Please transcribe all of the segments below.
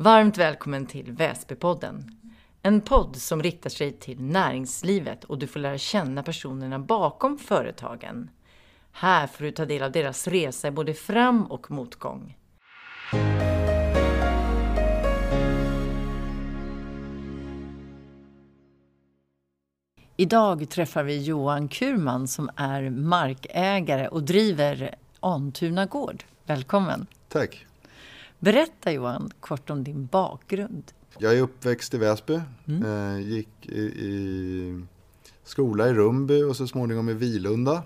Varmt välkommen till Väsbypodden. En podd som riktar sig till näringslivet och du får lära känna personerna bakom företagen. Här får du ta del av deras resa i både fram och motgång. Idag träffar vi Johan Kurman som är markägare och driver Antuna gård. Välkommen! Tack! Berätta Johan kort om din bakgrund. Jag är uppväxt i Väsby. Mm. Eh, gick i, i, skola i Rumby och så småningom i Vilunda.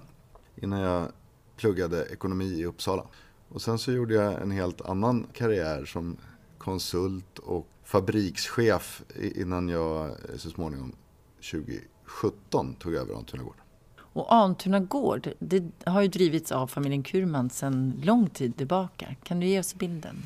Innan jag pluggade ekonomi i Uppsala. Och sen så gjorde jag en helt annan karriär som konsult och fabrikschef innan jag så småningom 2017 tog över Antuna gård. Och Antuna gård, det har ju drivits av familjen Kurman sedan lång tid tillbaka. Kan du ge oss bilden?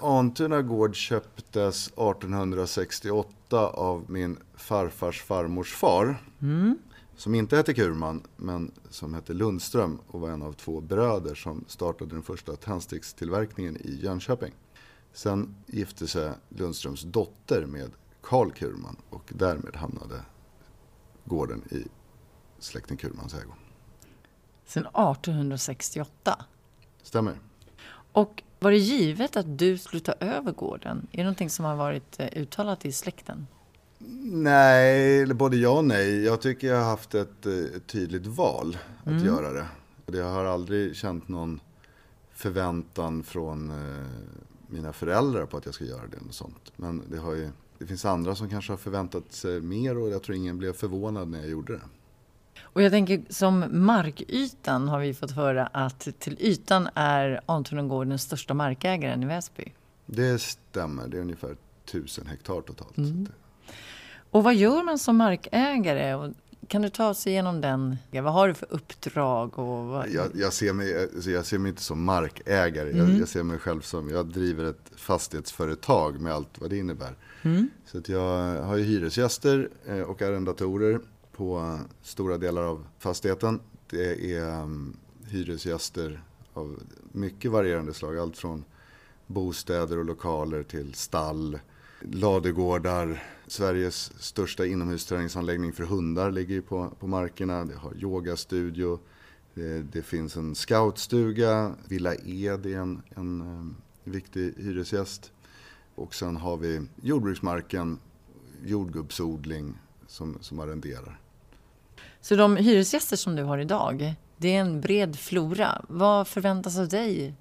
Antuna gård köptes 1868 av min farfars farmors far. Mm. Som inte hette Kurman, men som hette Lundström och var en av två bröder som startade den första tändstickstillverkningen i Jönköping. Sen gifte sig Lundströms dotter med Karl Kurman och därmed hamnade gården i släkten Kurmans ägo. Sen 1868? Stämmer. Och var det givet att du skulle ta över gården? Är det någonting som har varit eh, uttalat i släkten? Nej, både ja och nej. Jag tycker jag har haft ett, ett eh, tydligt val att mm. göra det. Jag har aldrig känt någon förväntan från eh, mina föräldrar på att jag ska göra det. Och sånt. Men det, ju, det finns andra som kanske har förväntat sig mer och jag tror ingen blev förvånad när jag gjorde det. Och jag tänker som markytan har vi fått höra att till ytan är Antonagård den största markägaren i Väsby. Det stämmer, det är ungefär tusen hektar totalt. Mm. Och vad gör man som markägare? Kan du ta oss igenom den? Vad har du för uppdrag? Och vad... jag, jag, ser mig, alltså jag ser mig inte som markägare. Mm. Jag, jag, ser mig själv som, jag driver ett fastighetsföretag med allt vad det innebär. Mm. Så att jag har ju hyresgäster eh, och arrendatorer på stora delar av fastigheten. Det är mm, hyresgäster av mycket varierande slag. Allt från bostäder och lokaler till stall, ladugårdar. Sveriges största inomhusträningsanläggning för hundar ligger på, på markerna. Det har yogastudio. Det, det finns en scoutstuga. Villa Ed är en, en mm, viktig hyresgäst. Och sen har vi jordbruksmarken, jordgubbsodling som, som arrenderar. Så de hyresgäster som du har idag, det är en bred flora. Vad förväntas av dig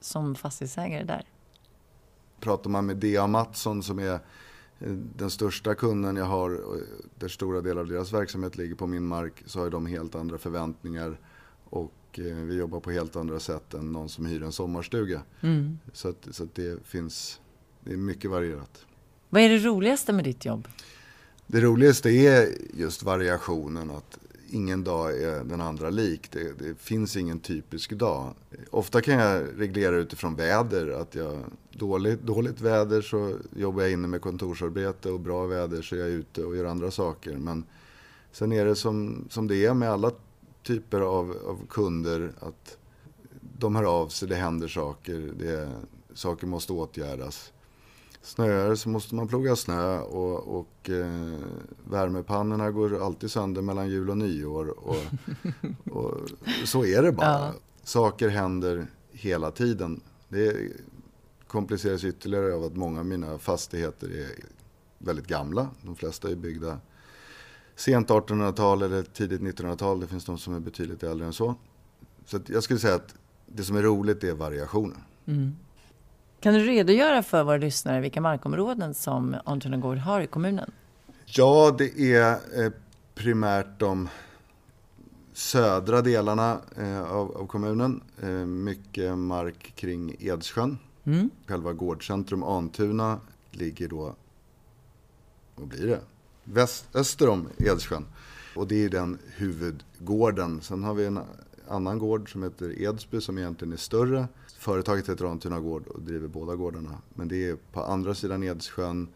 som fastighetsägare där? Pratar man med D.A. Mattsson som är eh, den största kunden jag har, där stora delar av deras verksamhet ligger på min mark, så har de helt andra förväntningar. Och eh, vi jobbar på helt andra sätt än någon som hyr en sommarstuga. Mm. Så, att, så att det finns, det är mycket varierat. Vad är det roligaste med ditt jobb? Det roligaste är just variationen. Att ingen dag är den andra lik. Det, det, finns ingen typisk dag. Ofta kan jag reglera utifrån väder. Att jag, dåligt, dåligt väder så jobbar jag inne med kontorsarbete och bra väder så är jag ute och gör andra saker. Men sen är det som, som det är med alla typer av, av kunder. att De hör av sig, det händer saker, det, saker måste åtgärdas snöar så måste man ploga snö och, och eh, värmepannorna går alltid sönder mellan jul och nyår. Och, och så är det bara. Ja. Saker händer hela tiden. Det kompliceras ytterligare av att många av mina fastigheter är väldigt gamla. De flesta är byggda sent 1800-tal eller tidigt 1900-tal. Det finns de som är betydligt äldre än så. Så jag skulle säga att det som är roligt är variationen. Mm. Kan du redogöra för våra lyssnare vilka markområden som Antuna gård har i kommunen? Ja, det är eh, primärt de södra delarna eh, av, av, kommunen. Eh, mycket mark kring Edsjön. Mm. Själva gårdscentrum Antuna ligger då, vad blir det? Väst, öster om Edsjön. Och det är den huvudgården. Sen har vi en annan gård som heter Edsby som egentligen är större. Företaget heter Antuna gård och driver båda gårdarna. Men det är på andra sidan Edsjön,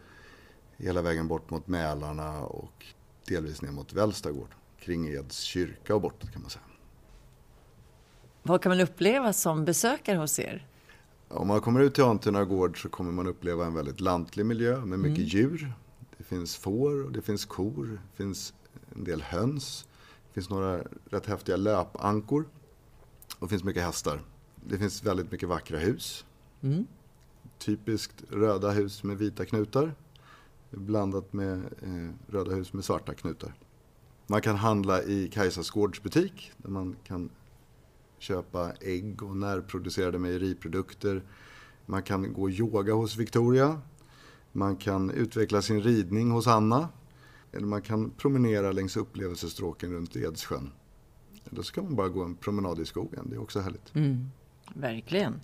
hela vägen bort mot Mälarna och delvis ner mot Välsta gård. Kring Eds kyrka och bortåt kan man säga. Vad kan man uppleva som besökare hos er? Om man kommer ut till Antuna gård så kommer man uppleva en väldigt lantlig miljö med mycket mm. djur. Det finns får och det finns kor, det finns en del höns. Det finns några rätt häftiga löpankor. Och det finns mycket hästar. Det finns väldigt mycket vackra hus. Mm. Typiskt röda hus med vita knutar. Blandat med eh, röda hus med svarta knutar. Man kan handla i Kajsas gårdsbutik där man kan köpa ägg och närproducerade mejeriprodukter. Man kan gå yoga hos Victoria. Man kan utveckla sin ridning hos Anna. Eller man kan promenera längs upplevelsestråken runt Edssjön. Eller så kan man bara gå en promenad i skogen. Det är också härligt. Mm, verkligen.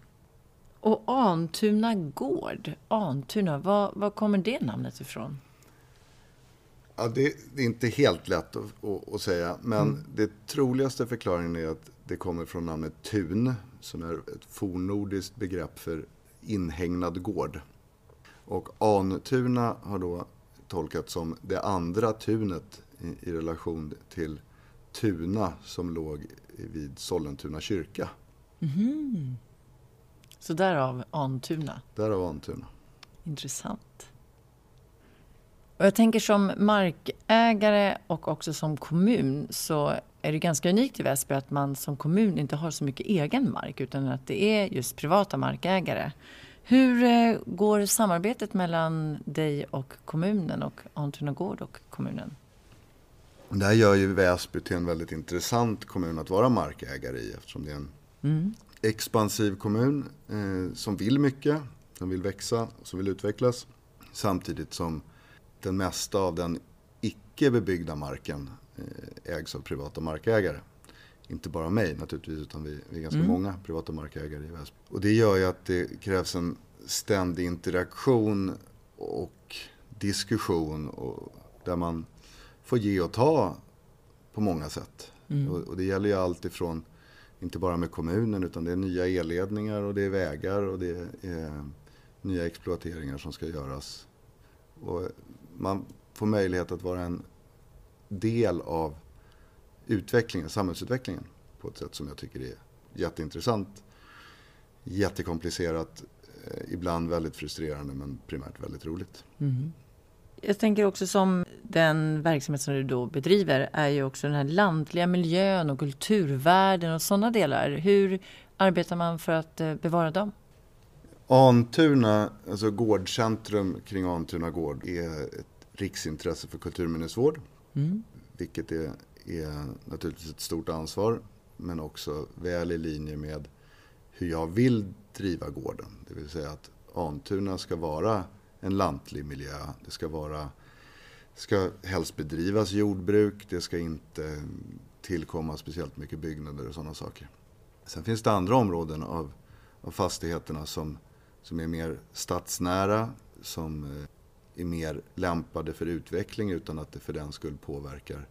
Och Antuna gård, Antuna, var, var kommer det namnet ifrån? Ja, det, det är inte helt lätt att, att, att säga. Men mm. det troligaste förklaringen är att det kommer från namnet tun, som är ett fornnordiskt begrepp för inhägnad gård. Och Antuna har då tolkats som det andra tunet i, i relation till Tuna som låg vid Sollentuna kyrka. Mm. Så därav Antuna? Därav Antuna. Intressant. Och jag tänker som markägare och också som kommun så är det ganska unikt i Väsby att man som kommun inte har så mycket egen mark utan att det är just privata markägare. Hur eh, går samarbetet mellan dig och kommunen och Antuna gård och kommunen? Det här gör ju Väsby till en väldigt intressant kommun att vara markägare i eftersom det är en mm. expansiv kommun eh, som vill mycket, som vill växa, som vill utvecklas. Samtidigt som den mesta av den icke bebyggda marken eh, ägs av privata markägare. Inte bara mig naturligtvis, utan vi, vi är ganska mm. många privata markägare i Väsby. Och det gör ju att det krävs en ständig interaktion och diskussion och där man får ge och ta på många sätt. Mm. Och, och, det gäller ju allt ifrån, inte bara med kommunen, utan det är nya elledningar och det är vägar och det är eh, nya exploateringar som ska göras. Och man får möjlighet att vara en del av utvecklingen, samhällsutvecklingen på ett sätt som jag tycker är jätteintressant. Jättekomplicerat, eh, ibland väldigt frustrerande men primärt väldigt roligt. Mm. Jag tänker också som den verksamhet som du då bedriver är ju också den här lantliga miljön och kulturvärden och sådana delar. Hur arbetar man för att eh, bevara dem? Antuna, alltså gårdcentrum kring Antuna gård är ett riksintresse för kulturminnesvård. Mm. Vilket är, är naturligtvis ett stort ansvar men också väl i linje med hur jag vill driva gården. Det vill säga att Antuna ska vara en lantlig miljö. Det ska vara ska helst bedrivas jordbruk. Det ska inte tillkomma speciellt mycket byggnader och sådana saker. Sen finns det andra områden av, av fastigheterna som, som är mer stadsnära, som eh, är mer lämpade för utveckling utan att det för den skull påverkar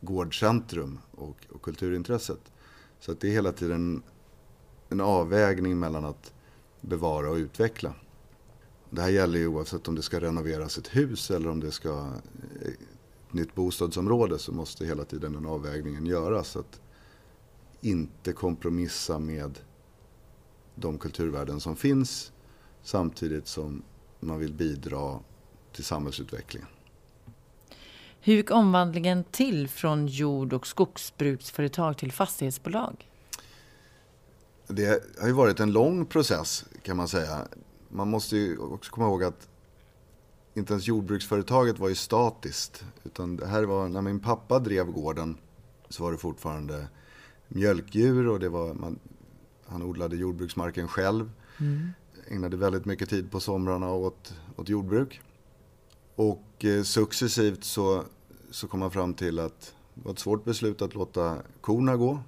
gårdcentrum och, och kulturintresset. Så att det är hela tiden en avvägning mellan att bevara och utveckla. Det här gäller ju oavsett om det ska renoveras ett hus eller om det ska ett nytt bostadsområde så måste hela tiden den avvägningen göras. Så att inte kompromissa med de kulturvärden som finns samtidigt som man vill bidra till samhällsutvecklingen. Hur gick omvandlingen till från jord och skogsbruksföretag till fastighetsbolag? Det har ju varit en lång process kan man säga. Man måste ju också komma ihåg att inte ens jordbruksföretaget var ju statiskt. Utan det här var, när min pappa drev gården så var det fortfarande mjölkdjur och det var, man, han odlade jordbruksmarken själv. Mm ägnade väldigt mycket tid på somrarna åt, åt jordbruk. Och eh, successivt så, så kom man fram till att det var ett svårt beslut att låta korna gå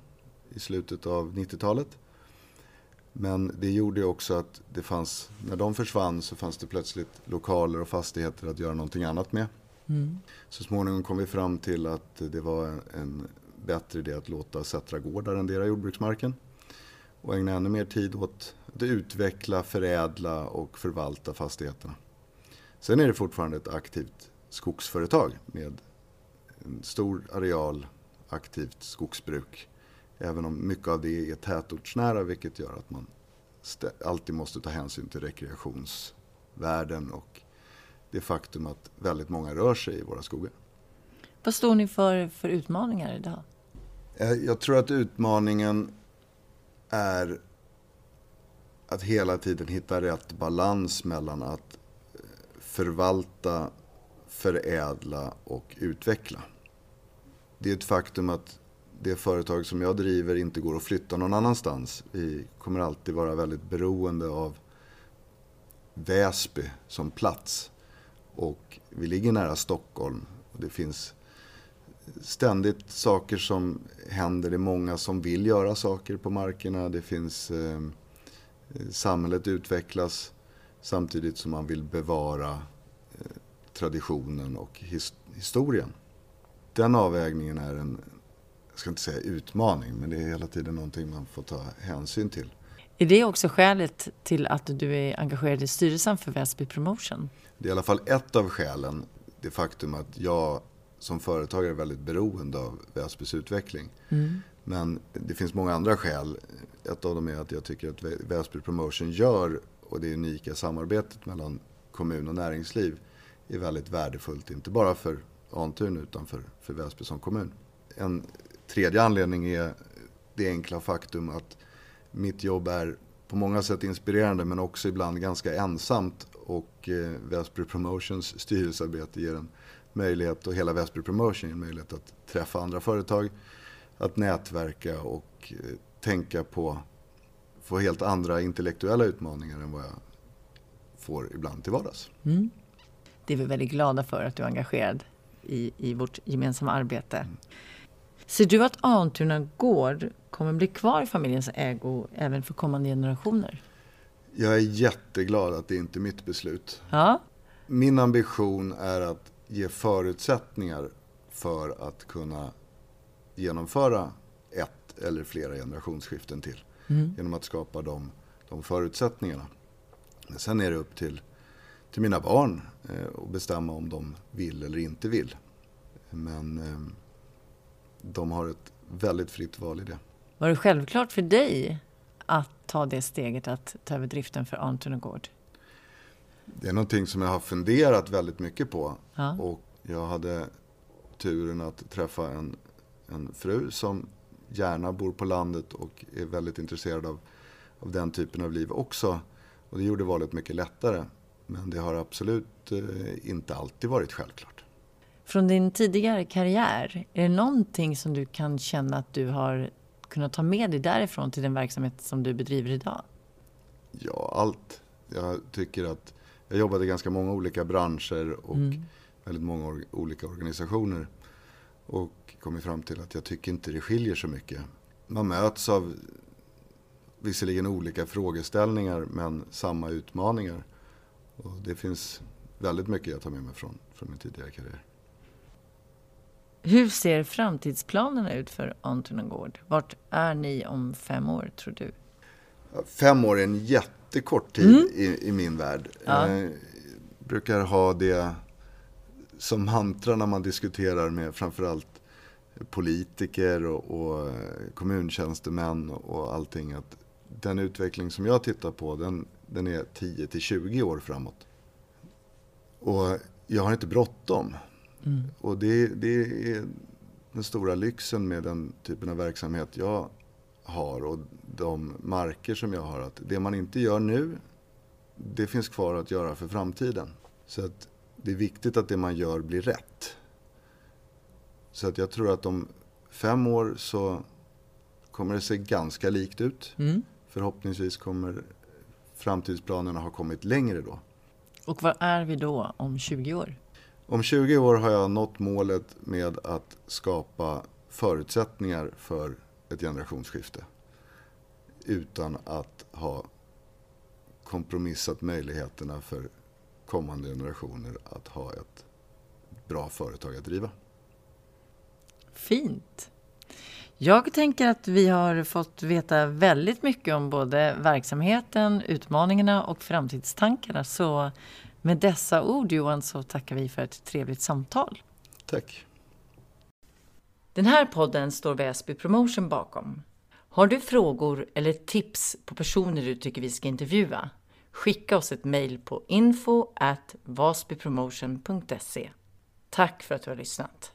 i slutet av 90-talet. Men det gjorde också att det fanns, när de försvann så fanns det plötsligt lokaler och fastigheter att göra någonting annat med. Mm. Så småningom kom vi fram till att det var en bättre idé att låta Sättra gård arrendera jordbruksmarken och ägna ännu mer tid åt att utveckla, förädla och förvalta fastigheterna. Sen är det fortfarande ett aktivt skogsföretag med en stor areal aktivt skogsbruk. Även om mycket av det är tätortsnära vilket gör att man alltid måste ta hänsyn till rekreationsvärden och det faktum att väldigt många rör sig i våra skogar. Vad står ni för för utmaningar idag? Eh, jag tror att utmaningen är att hela tiden hitta rätt balans mellan att eh, förvalta, förädla och utveckla. Det är ett faktum att det företag som jag driver inte går att flytta någon annanstans. Vi kommer alltid vara väldigt beroende av Väsby som plats. Och vi ligger nära Stockholm. Och det finns ständigt saker som händer. Det är många som vill göra saker på markerna. Det finns... Eh, samhället utvecklas samtidigt som man vill bevara eh, traditionen och his historien. Den avvägningen är en, jag ska inte säga utmaning, men det är hela tiden någonting man får ta hänsyn till. Är det också skälet till att du är engagerad i styrelsen för Väsby Promotion? Det är i alla fall ett av skälen. Det faktum att jag som företagare är väldigt beroende av Väsbys utveckling. Mm. Men det finns många andra skäl. Ett av dem är att jag tycker att Väsby Promotion gör, och det unika samarbetet mellan kommun och näringsliv, är väldigt värdefullt. Inte bara för Antun utan för, för Väsby som kommun. En tredje anledning är det enkla faktum att mitt jobb är på många sätt inspirerande men också ibland ganska ensamt. Och eh, Väsby Promotions styrelsearbete ger en möjlighet och hela Väsby Promotion ger en möjlighet att träffa andra företag, att nätverka och eh, tänka på få helt andra intellektuella utmaningar än vad jag får ibland till vardags. Mm. Det är vi väldigt glada för att du är engagerad i, i vårt gemensamma arbete. Mm. Ser du att Antuna gård kommer bli kvar i familjens ägo även för kommande generationer? Jag är jätteglad att det inte är mitt beslut. Ja. Min ambition är att ge förutsättningar för att kunna genomföra ett eller flera generationsskiften till. Mm. Genom att skapa de, de förutsättningarna. Men sen är det upp till, till mina barn eh, att bestämma om de vill eller inte vill. Men eh, de har ett väldigt fritt val i det. Var det självklart för dig att ta det steget att ta över driften för Antuna Gård? Det är någonting som jag har funderat väldigt mycket på. Ja. Och jag hade turen att träffa en, en fru som gärna bor på landet och är väldigt intresserad av, av den typen av liv också. Och det gjorde valet mycket lättare. Men det har absolut eh, inte alltid varit självklart. Från din tidigare karriär, är det någonting som du kan känna att du har kunnat ta med dig därifrån till den verksamhet som du bedriver idag? Ja, allt. Jag tycker att jag jobbade i ganska många olika branscher och mm. väldigt många or olika organisationer. Och kommit fram till att jag tycker inte det skiljer så mycket. Man möts av visserligen olika frågeställningar men samma utmaningar. Och det finns väldigt mycket jag tar med mig från, från min tidigare karriär. Hur ser framtidsplanerna ut för Antuna Gård? Vart är ni om fem år, tror du? Fem år är en jättekort tid mm. i, i, min värld. Ja. Jag brukar ha det som mantra när man diskuterar med framförallt politiker och, och kommuntjänstemän och allting. Att den utveckling som jag tittar på, den, den är 10 till 20 år framåt. Och jag har inte bråttom. Mm. Och det, det är den stora lyxen med den typen av verksamhet jag har och de marker som jag har. Att det man inte gör nu, det finns kvar att göra för framtiden. Så att det är viktigt att det man gör blir rätt. Så att jag tror att om fem år så kommer det se ganska likt ut. Mm. Förhoppningsvis kommer framtidsplanerna ha kommit längre då. Och var är vi då om 20 år? Om 20 år har jag nått målet med att skapa förutsättningar för ett generationsskifte. Utan att ha kompromissat möjligheterna för kommande generationer att ha ett bra företag att driva. Fint! Jag tänker att vi har fått veta väldigt mycket om både verksamheten, utmaningarna och framtidstankarna. Så med dessa ord Johan så tackar vi för ett trevligt samtal. Tack. Den här podden står Väsby Promotion bakom. Har du frågor eller tips på personer du tycker vi ska intervjua? Skicka oss ett mejl på info at vasbypromotion.se. Tack för att du har lyssnat.